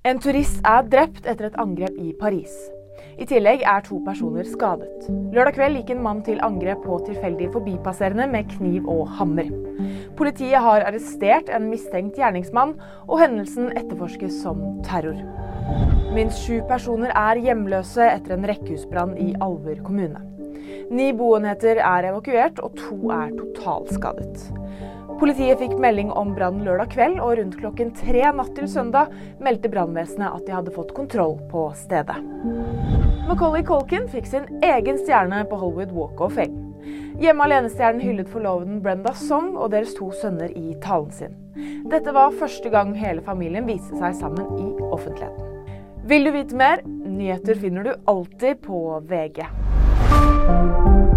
En turist er drept etter et angrep i Paris. I tillegg er to personer skadet. Lørdag kveld gikk en mann til angrep på tilfeldige forbipasserende med kniv og hammer. Politiet har arrestert en mistenkt gjerningsmann, og hendelsen etterforskes som terror. Minst sju personer er hjemløse etter en rekkehusbrann i Alver kommune. Ni boenheter er evakuert, og to er totalskadet. Politiet fikk melding om brannen lørdag kveld, og rundt klokken tre natt til søndag meldte brannvesenet at de hadde fått kontroll på stedet. Macaulay Colkin fikk sin egen stjerne på Hollywood Walk of Fame. Hjemme alene-stjernen hyllet forloveden Brenda Song og deres to sønner i talen sin. Dette var første gang hele familien viste seg sammen i offentligheten. Vil du vite mer? Nyheter finner du alltid på VG. Thank you.